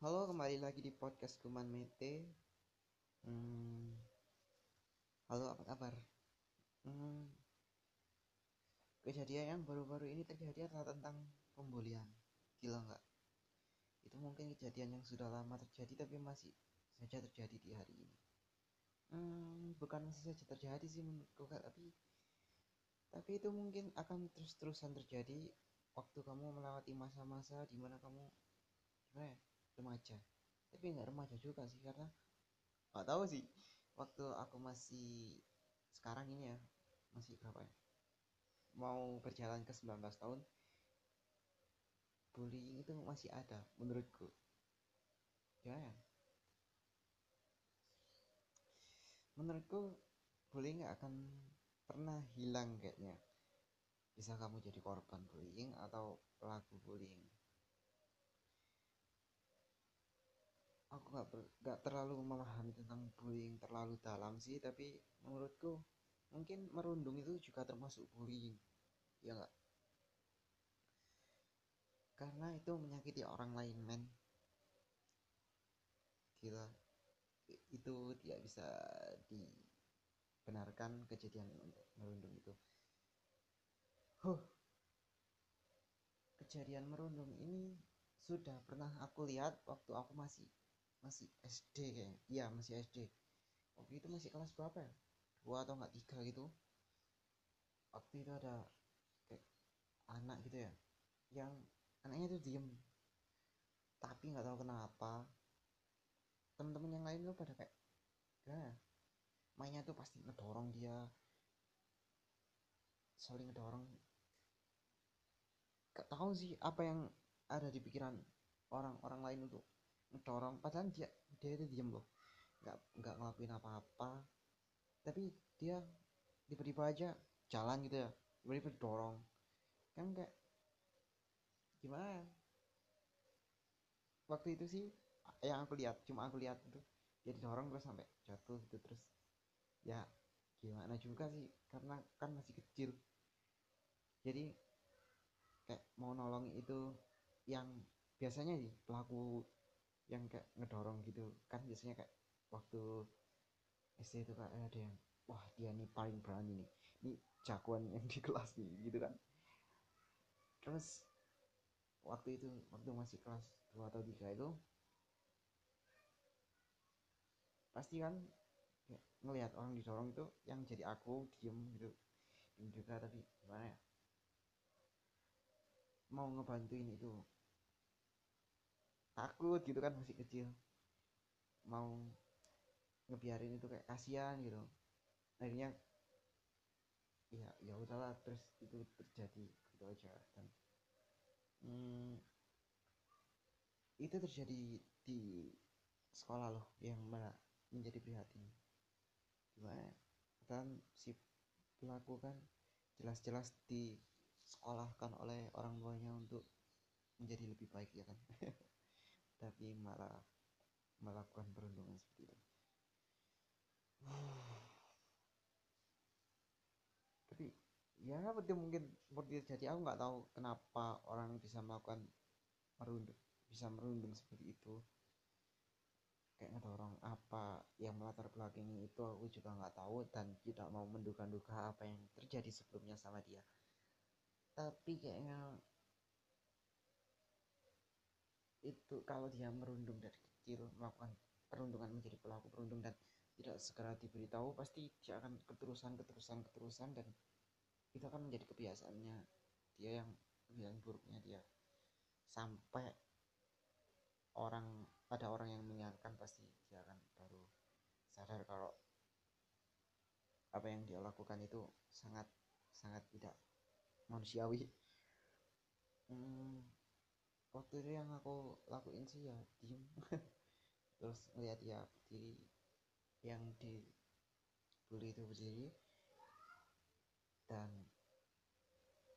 Halo, kembali lagi di podcast Kuman Mete. Hmm, halo, apa kabar? Hmm, kejadian yang baru-baru ini terjadi adalah tentang pembulian. Gila nggak? Itu mungkin kejadian yang sudah lama terjadi tapi masih saja terjadi di hari ini. Hmm, bukan masih saja terjadi sih menurutku tapi tapi itu mungkin akan terus-terusan terjadi waktu kamu melewati masa-masa di mana kamu gimana ya, remaja. Tapi nggak remaja juga sih karena nggak tahu sih waktu aku masih sekarang ini ya masih berapa ya? Mau berjalan ke 19 tahun bullying itu masih ada menurutku. Ya ya. Menurutku bullying nggak akan pernah hilang kayaknya. Bisa kamu jadi korban bullying atau pelaku bullying aku nggak nggak terlalu memahami tentang bullying terlalu dalam sih tapi menurutku mungkin merundung itu juga termasuk bullying ya nggak? Karena itu menyakiti orang lain men. Gila itu tidak bisa dibenarkan kejadian merundung itu. Huh. Kejadian merundung ini sudah pernah aku lihat waktu aku masih masih SD kayaknya. Iya masih SD waktu itu masih kelas berapa ya? Dua atau enggak tiga gitu. Waktu itu ada kayak anak gitu ya yang anaknya tuh diem. Tapi nggak tahu kenapa temen-temen yang lain tuh pada kayak ya? Mainnya tuh pasti ngedorong dia. Saling ngedorong. Gak tahu sih apa yang ada di pikiran orang-orang lain untuk ngedorong. Padahal dia dia itu diem loh. Nggak nggak ngelakuin apa-apa. Tapi dia tiba-tiba aja jalan gitu ya. Tiba-tiba dorong kan kayak gimana ya? waktu itu sih yang aku lihat cuma aku lihat itu dia didorong terus sampai jatuh gitu. Terus ya gimana juga sih? Karena kan masih kecil. Jadi kayak mau nolong itu yang biasanya sih pelaku yang kayak ngedorong gitu. Kan biasanya kayak waktu SD itu kayak ada yang wah dia nih paling berani nih. Ini jagoan yang di kelas nih gitu kan. Terus waktu itu waktu masih kelas 2 atau 3 itu pasti kan ngelihat orang didorong itu yang jadi aku diem gitu. Diem juga tapi gimana ya? Mau ngebantuin itu takut gitu kan masih kecil. Mau ngebiarin itu kayak kasihan gitu. Akhirnya ya ya udahlah terus itu terjadi gitu aja. Dan hmm, itu terjadi di sekolah loh yang menjadi prihatin. Gimana? Dan si pelaku kan jelas-jelas disekolahkan oleh orang tuanya untuk menjadi lebih baik ya kan tapi malah melakukan perundungan seperti itu. Tapi ya seperti mungkin seperti terjadi aku nggak tahu kenapa orang bisa melakukan merundung bisa merundung seperti itu. Kayak ngedorong apa yang melatar belakangnya itu aku juga nggak tahu dan tidak mau menduga-duga apa yang terjadi sebelumnya sama dia. Tapi kayaknya itu kalau dia merundung dari kecil melakukan perundungan menjadi pelaku perundung dan tidak segera diberitahu pasti dia akan keterusan keterusan keterusan dan itu akan menjadi kebiasaannya. Dia yang kebiasaan buruknya dia sampai orang pada orang yang mengingatkan pasti dia akan baru sadar kalau apa yang dia lakukan itu sangat sangat tidak manusiawi. Hmm, waktu itu yang aku lakuin sih ya diem. Terus ngeliat dia berdiri yang di bully itu berdiri dan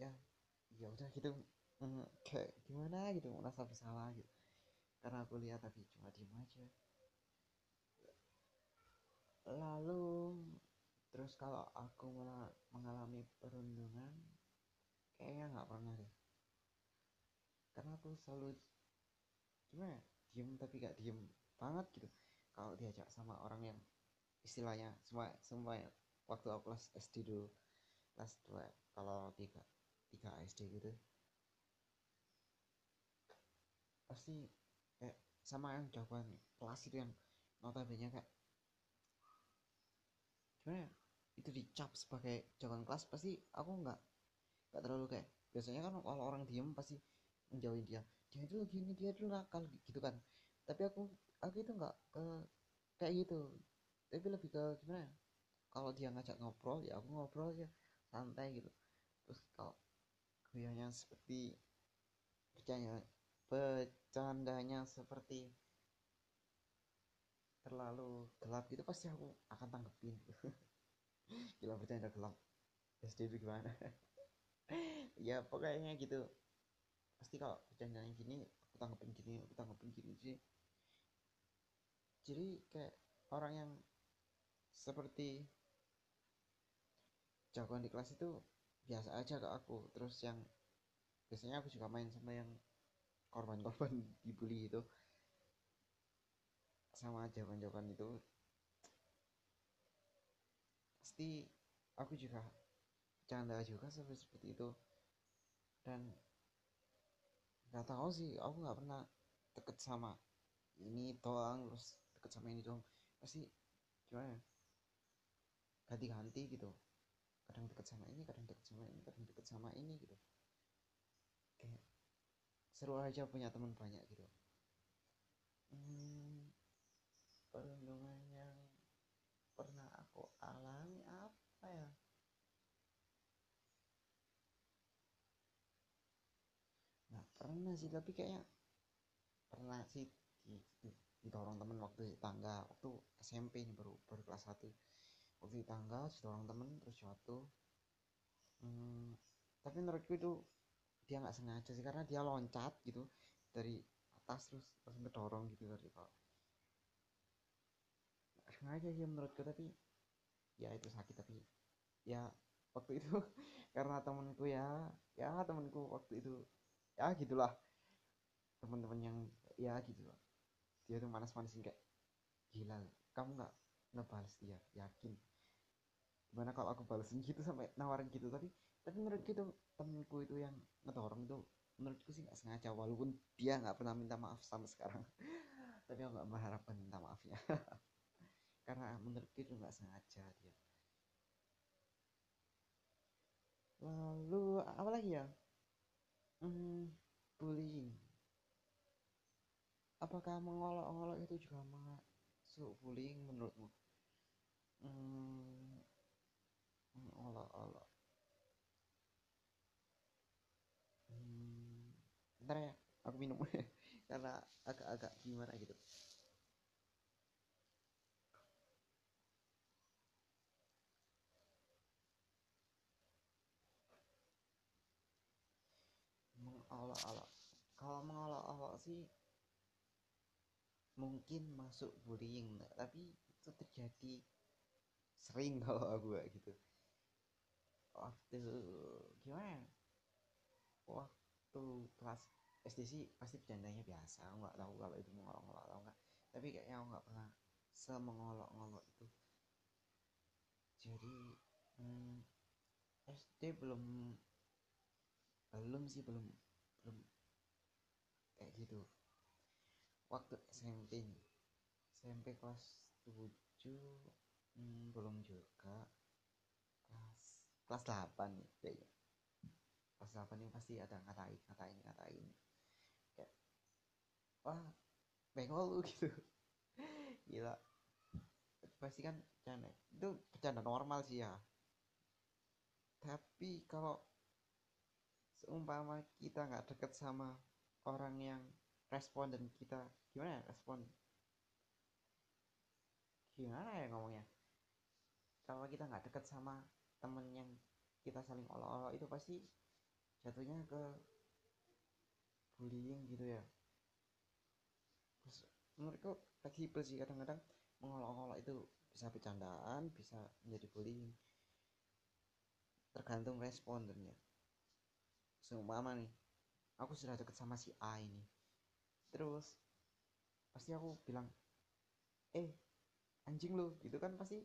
ya ya udah gitu. Mm, kayak gimana gitu merasa bersalah gitu. Karena aku lihat tapi cuma diem aja. Lalu terus kalau aku mengalami perundungan kayaknya nggak pernah deh karena aku selalu gimana ya, diem tapi gak diem banget gitu. Kalau diajak sama orang yang istilahnya semua semua waktu aku kelas SD dulu kelas 2 kalau tiga tiga SD gitu pasti kayak sama yang jawaban kelas itu yang notabene kayak gimana ya itu dicap sebagai jawaban kelas pasti aku nggak nggak terlalu kayak biasanya kan kalau orang diem pasti menjauhin dia. Dia itu gini dia itu nakal gitu kan. Tapi aku aku itu nggak ke kayak gitu. Tapi lebih ke gimana ya? Kalau dia ngajak ngobrol ya aku ngobrol aja. Santai gitu. Terus kalau guyanya seperti bercanda bercandanya seperti terlalu gelap gitu pasti aku akan tanggepin. Gila bercanda gelap. SD itu gimana? Ya pokoknya gitu pasti kalau bercandanya gini aku tanggepin gini aku tanggepin gini sih jadi kayak orang yang seperti jagoan di kelas itu biasa aja ke aku. Terus yang biasanya aku juga main sama yang korban-korban dibully itu. Sama jawaban-jawaban itu. Pasti aku juga canda juga seperti itu. Dan nggak tahu sih aku nggak pernah deket sama ini doang terus deket sama ini doang. Pasti gimana ya? Ganti-ganti gitu. Kadang deket sama ini kadang deket sama ini kadang deket sama ini gitu. Kayak seru aja punya teman banyak gitu. Hmm, perundungan yang pernah aku alami apa ya nggak pernah sih tapi kayaknya pernah sih. Di, di, didorong temen waktu di tangga waktu SMP ini baru baru kelas 1 waktu di tangga didorong temen terus jatuh. Hmm, tapi menurutku itu dia nggak sengaja sih karena dia loncat gitu dari atas terus terus ngedorong gitu dari kok sengaja sih menurutku tapi ya itu sakit tapi ya waktu itu karena temenku ya ya temenku waktu itu ya gitulah. Teman-teman yang ya gitu loh dia tuh manas-manasin kayak gila kamu nggak ngebales dia yakin? Gimana kalau aku balesin gitu sampai nawarin gitu tapi tapi menurutku itu temenku itu yang ngedorong itu menurutku sih nggak sengaja walaupun dia nggak pernah minta maaf sampai sekarang. Tapi aku nggak mengharapkan minta maafnya. Karena menurutku itu nggak sengaja dia. Lalu apa lagi ya hmm, bullying apakah mengolok-olok itu juga masuk bullying menurutmu? Hmm, mengolok-olok. Hmm, bentar ya aku minum. Karena agak-agak gimana gitu mengolok-olok kalau mengolok-olok sih mungkin masuk bullying tapi itu terjadi sering kalau aku gitu. Waktu gimana ya? waktu kelas SD sih pasti bercandanya biasa. Nggak tahu kalau itu mengolok-olok atau enggak tapi kayaknya aku nggak pernah semengolok-olok itu. Jadi hmm, SD belum belum sih belum belum kayak gitu. Waktu SMP nih. SMP kelas 7 hmm, belum juga. Kelas kelas 8 nih kayaknya kelas 8 ini pasti ada ngatain ngatain ngatain. Kayak wah bengol lu gitu. Gila. Pasti kan bercanda itu bercanda normal sih ya. Tapi kalau seumpama kita nggak deket sama orang yang respon dan kita gimana ya respon? Gimana ya ngomongnya? Kalau kita nggak deket sama temen yang kita saling olok-olok itu pasti jatuhnya ke bullying gitu ya. Terus menurutku fleksibel sih kadang-kadang mengolok-olok itu bisa bercandaan bisa menjadi bullying. Tergantung respon tentunya seumpama nih. Aku sudah deket sama si A ini. Terus pasti aku bilang eh anjing lu gitu kan pasti.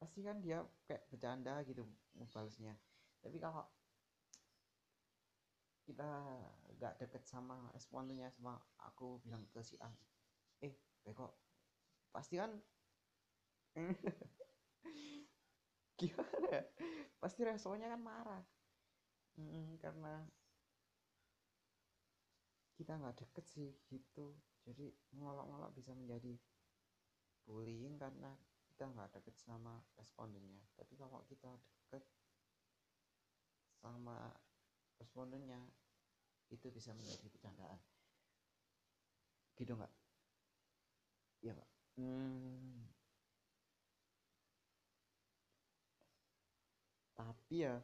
Pasti kan dia kayak bercanda gitu ngebalesnya. Tapi kalau kita nggak deket sama responnya sama aku bilang ke si A eh beko pasti kan gimana? Ya pasti responnya kan marah. Hmm, karena kita nggak deket sih gitu. Jadi ngolok-ngolok bisa menjadi bullying karena kita nggak deket sama respondennya. Tapi kalau kita deket sama respondennya itu bisa menjadi bercandaan gitu nggak? Iya pak hmm. Tapi ya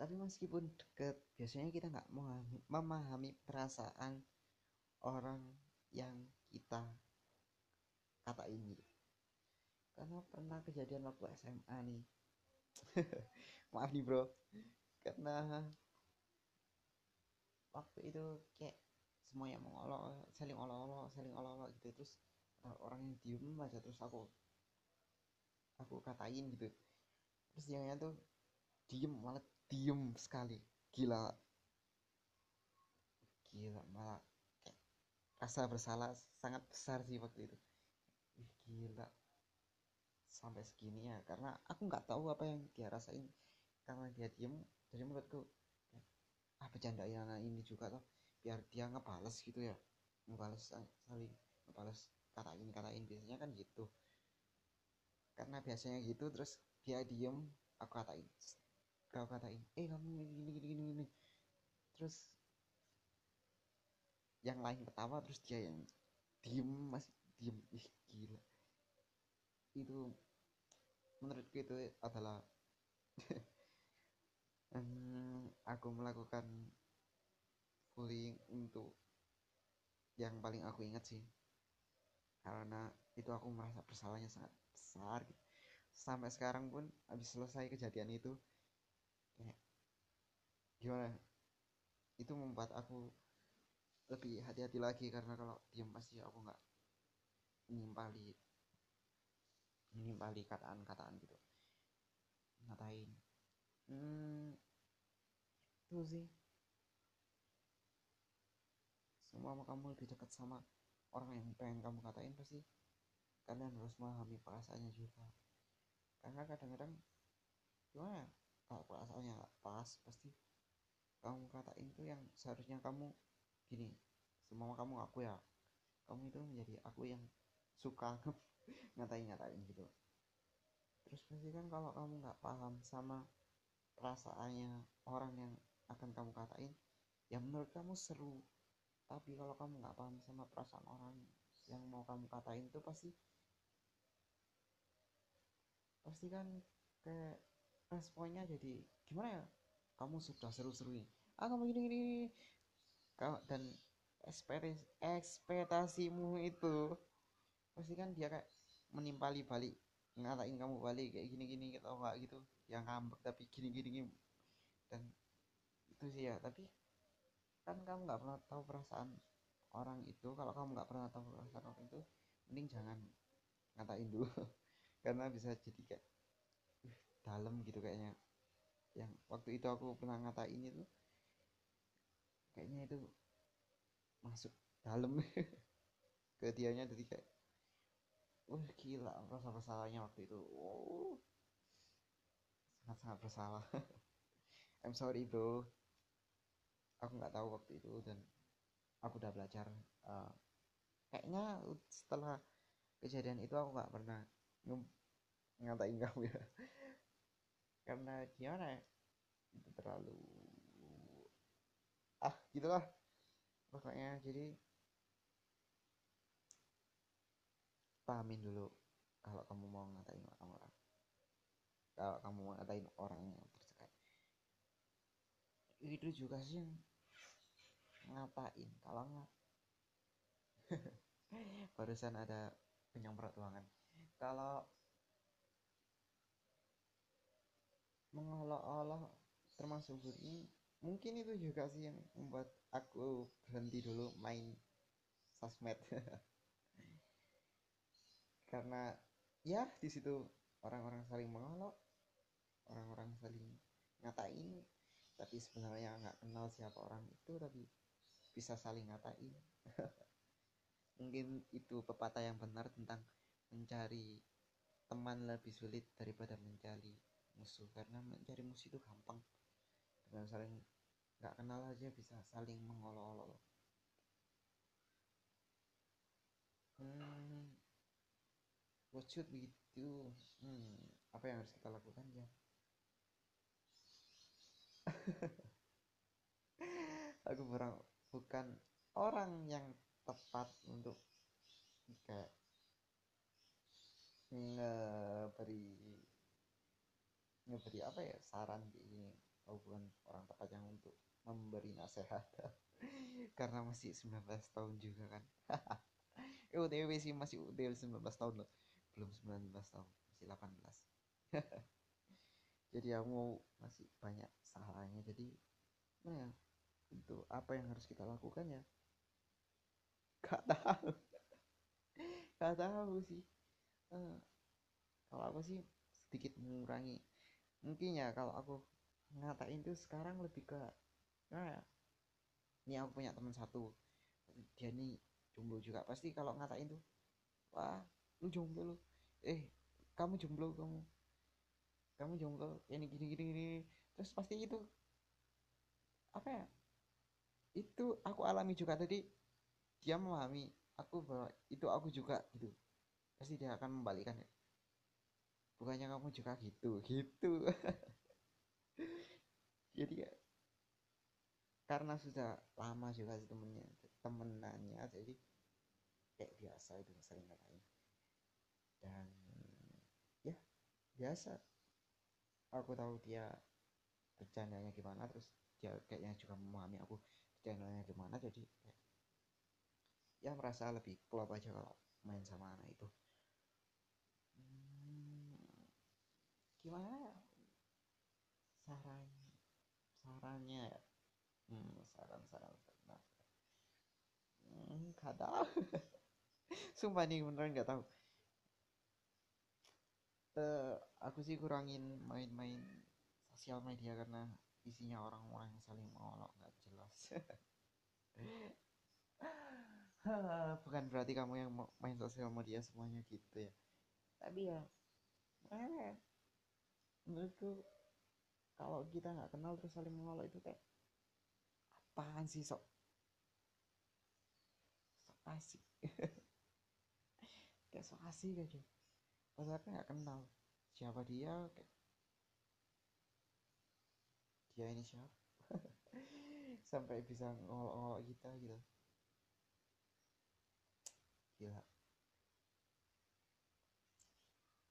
tapi meskipun deket biasanya kita nggak memahami, memahami perasaan orang yang kita katain gitu. Karena pernah kejadian waktu SMA nih. Maaf nih bro. Karena waktu itu kayak semuanya mengolok saling olok-olok saling olok-olok gitu. Terus uh, orang yang diem aja terus aku aku katain gitu. Terus dia tuh diem malah diem sekali. Gila. Gila malah rasa bersalah sangat besar sih waktu itu. Gila. Sampai segini ya karena aku nggak tahu apa yang dia rasain. Karena dia diem jadi menurutku ah bercanda yang ini juga tuh biar dia ngebales gitu ya. Ngebales saling ngebales katain katain biasanya kan gitu. Karena biasanya gitu terus dia diem aku katain kau katain eh kamu gini gini gini gini, terus yang lain ketawa terus dia yang diem masih diem. Ih gila. Itu menurutku itu adalah aku melakukan bullying untuk yang paling aku ingat sih. Karena itu aku merasa bersalahnya sangat besar gitu. sampai sekarang pun habis selesai kejadian itu kayak gimana itu membuat aku lebih hati-hati lagi karena kalau diam pasti aku nggak menimpali menimpali kataan-kataan gitu. Ngatain. Hmm, itu sih. Semua kamu lebih dekat sama orang yang pengen kamu katain pasti kalian harus memahami perasaannya juga. Karena kadang-kadang gimana ya, kalau perasaannya nggak pas pasti kamu katain tuh yang seharusnya kamu gini semua kamu aku ya. Kamu itu menjadi aku yang suka ngatain-ngatain gitu. Terus pasti kan kalau kamu nggak paham sama perasaannya orang yang akan kamu katain ya menurut kamu seru. Tapi kalau kamu nggak paham sama perasaan orang yang mau kamu katain itu pasti pasti kan kayak responnya jadi gimana ya? Kamu sudah seru-seruin ah kamu gini gini, dan ekspektasimu itu pasti kan dia kayak menimpali balik ngatain kamu balik kayak gini gini gitu enggak gitu. Yang ngambek tapi gini gini, gini. dan itu sih ya tapi kan kamu nggak pernah tahu perasaan orang itu. Kalau kamu nggak pernah tahu perasaan orang itu mending jangan ngatain dulu. Karena bisa jadi kayak dalam gitu kayaknya. Yang waktu itu aku pernah ngatain itu kayaknya itu masuk dalam. Ke dianya jadi kayak wah gila rasa bersalahnya waktu itu. Wow. Sangat sangat bersalah. I'm sorry bro. Aku nggak tahu waktu itu dan aku udah belajar uh, kayaknya setelah kejadian itu aku nggak pernah ngatain kamu ya karena gimana ya itu terlalu ah gitulah. Pokoknya jadi pahamin dulu kalau kamu mau ngatain orang-orang. Kalau kamu mau ngatain orang yang terdekat itu juga sih ngapain kalau nggak barusan ada penyemprot ruangan. Kalau mengolok-olok termasuk bullying mungkin itu juga sih yang membuat aku berhenti dulu main sosmed. Karena ya di situ orang-orang saling mengolok orang-orang saling ngatain. Tapi sebenarnya nggak kenal siapa orang itu tapi bisa saling ngatain. Mungkin itu pepatah yang benar tentang mencari teman lebih sulit daripada mencari musuh karena mencari musuh itu gampang. Dengan saling nggak kenal aja bisa saling mengolok-olok hmm, what should we hmm, apa yang harus kita lakukan ya aku orang bukan orang yang tepat untuk kayak ngeberi ngeberi apa ya saran ini aku bukan orang tepat yang untuk memberi nasihat. Karena masih 19 tahun juga kan. Eh UTW sih masih UTW 19 tahun loh. Belum 19 tahun masih 18 jadi aku masih banyak salahnya. Jadi ya itu apa yang harus kita lakukan ya? Gak tahu. Gak tahu sih. Uh, kalau aku sih sedikit mengurangi mungkin ya kalau aku ngatain tuh sekarang lebih ke nah ini aku punya teman satu dia nih jomblo juga. Pasti kalau ngatain tuh wah lu jomblo lu. Eh kamu jomblo kamu. Kamu jomblo ini gini gini gini terus pasti itu apa ya? Itu aku alami juga. Tadi dia memahami aku bahwa itu aku juga gitu. Pasti dia akan membalikan ya bukannya kamu juga gitu? Gitu. Jadi ya karena sudah lama juga sih temennya temenannya jadi kayak biasa itu sering ngatain dan ya biasa. Aku tahu dia bercandanya gimana terus dia kayaknya juga memahami aku bercandanya gimana jadi kayak ya merasa lebih klop aja kalau main sama anak itu gimana ya? Saran sarannya ya? Hmm, saran saran saran hmm, sumpah nih beneran nggak tahu. Uh, aku sih kurangin main-main sosial media karena isinya orang-orang yang saling mengolok nggak jelas. Bukan berarti kamu yang main sosial media semuanya gitu ya. Tapi ya eh, menurutku kalau kita nggak kenal terus saling mengolok itu kayak apaan sih sok? Sok asik. Kayak sok asik aja. Pasarnya nggak kenal siapa dia kayak dia ini siapa? Sampai bisa ngolok-ngolok kita gitu. Gila.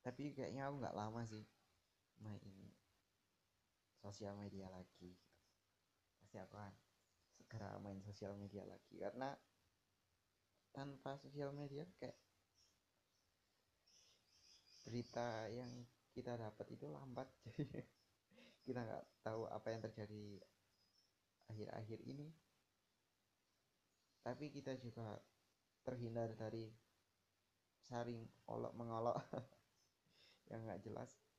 Tapi kayaknya aku nggak lama sih main sosial media lagi. Pasti aku akan segera main sosial media lagi karena tanpa sosial media kayak berita yang kita dapat itu lambat. Jadi kita nggak tahu apa yang terjadi akhir-akhir ini. Tapi kita juga terhindar dari saring olok mengolok yang nggak jelas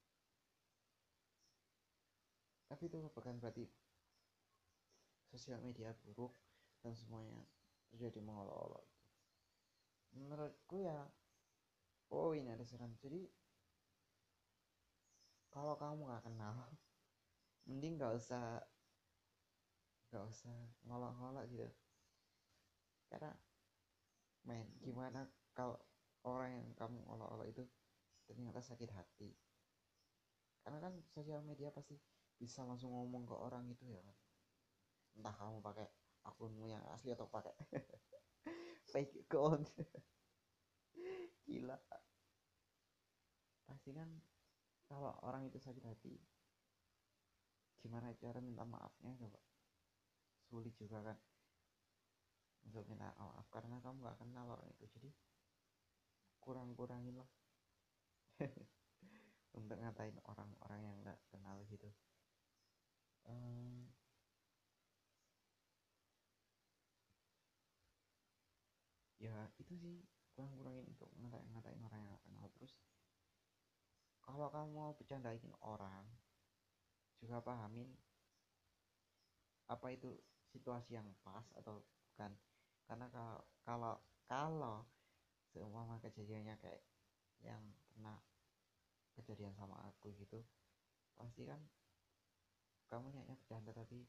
tapi itu bukan berarti sosial media buruk dan semuanya terjadi mengolok-olok menurutku ya oh ini ada saran. Jadi kalau kamu nggak kenal mending nggak usah nggak usah ngolok-ngolok gitu. Karena men gimana kalau orang yang kamu olok-olok itu ternyata sakit hati? Karena kan sosial media pasti bisa langsung ngomong ke orang itu ya kan entah kamu pakai akunmu yang asli atau pakai fake account. Gila. Pasti kan kalau orang itu sakit hati gimana cara minta maafnya coba? Sulit juga kan untuk minta maaf karena kamu gak kenal orang itu. Jadi kurang-kurangin lah. Untuk ngatain orang-orang yang gak kenal gitu um, ya itu sih kurang-kurangin untuk ngatain-ngatain orang yang kenal. Terus kalau kamu mau bercandain orang juga pahamin apa itu situasi yang pas atau bukan. Karena kalau kalau kalau seumpama kejadiannya kayak yang pernah kejadian sama aku gitu pasti kan kamu niatnya bercanda tapi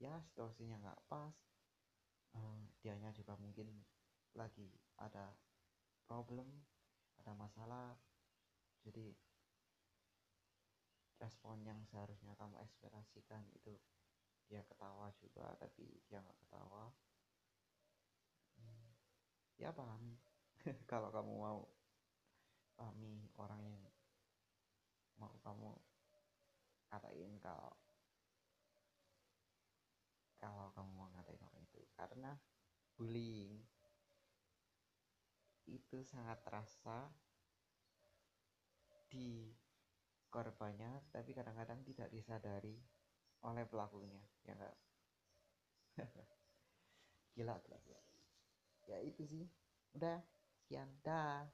ya situasinya nggak pas. Uh, dianya juga mungkin lagi ada problem ada masalah. Jadi respon yang seharusnya kamu ekspresikan itu dia ketawa juga tapi dia nggak ketawa. Hmm, ya paham. Kalau kamu mau pahami orang yang mau kamu katain kalau kamu mau ngatain orang itu karena bullying. Itu sangat terasa di korbannya tapi kadang-kadang tidak disadari oleh pelakunya ya enggak gila, gila. Ya itu sih. Udah sekian. Dah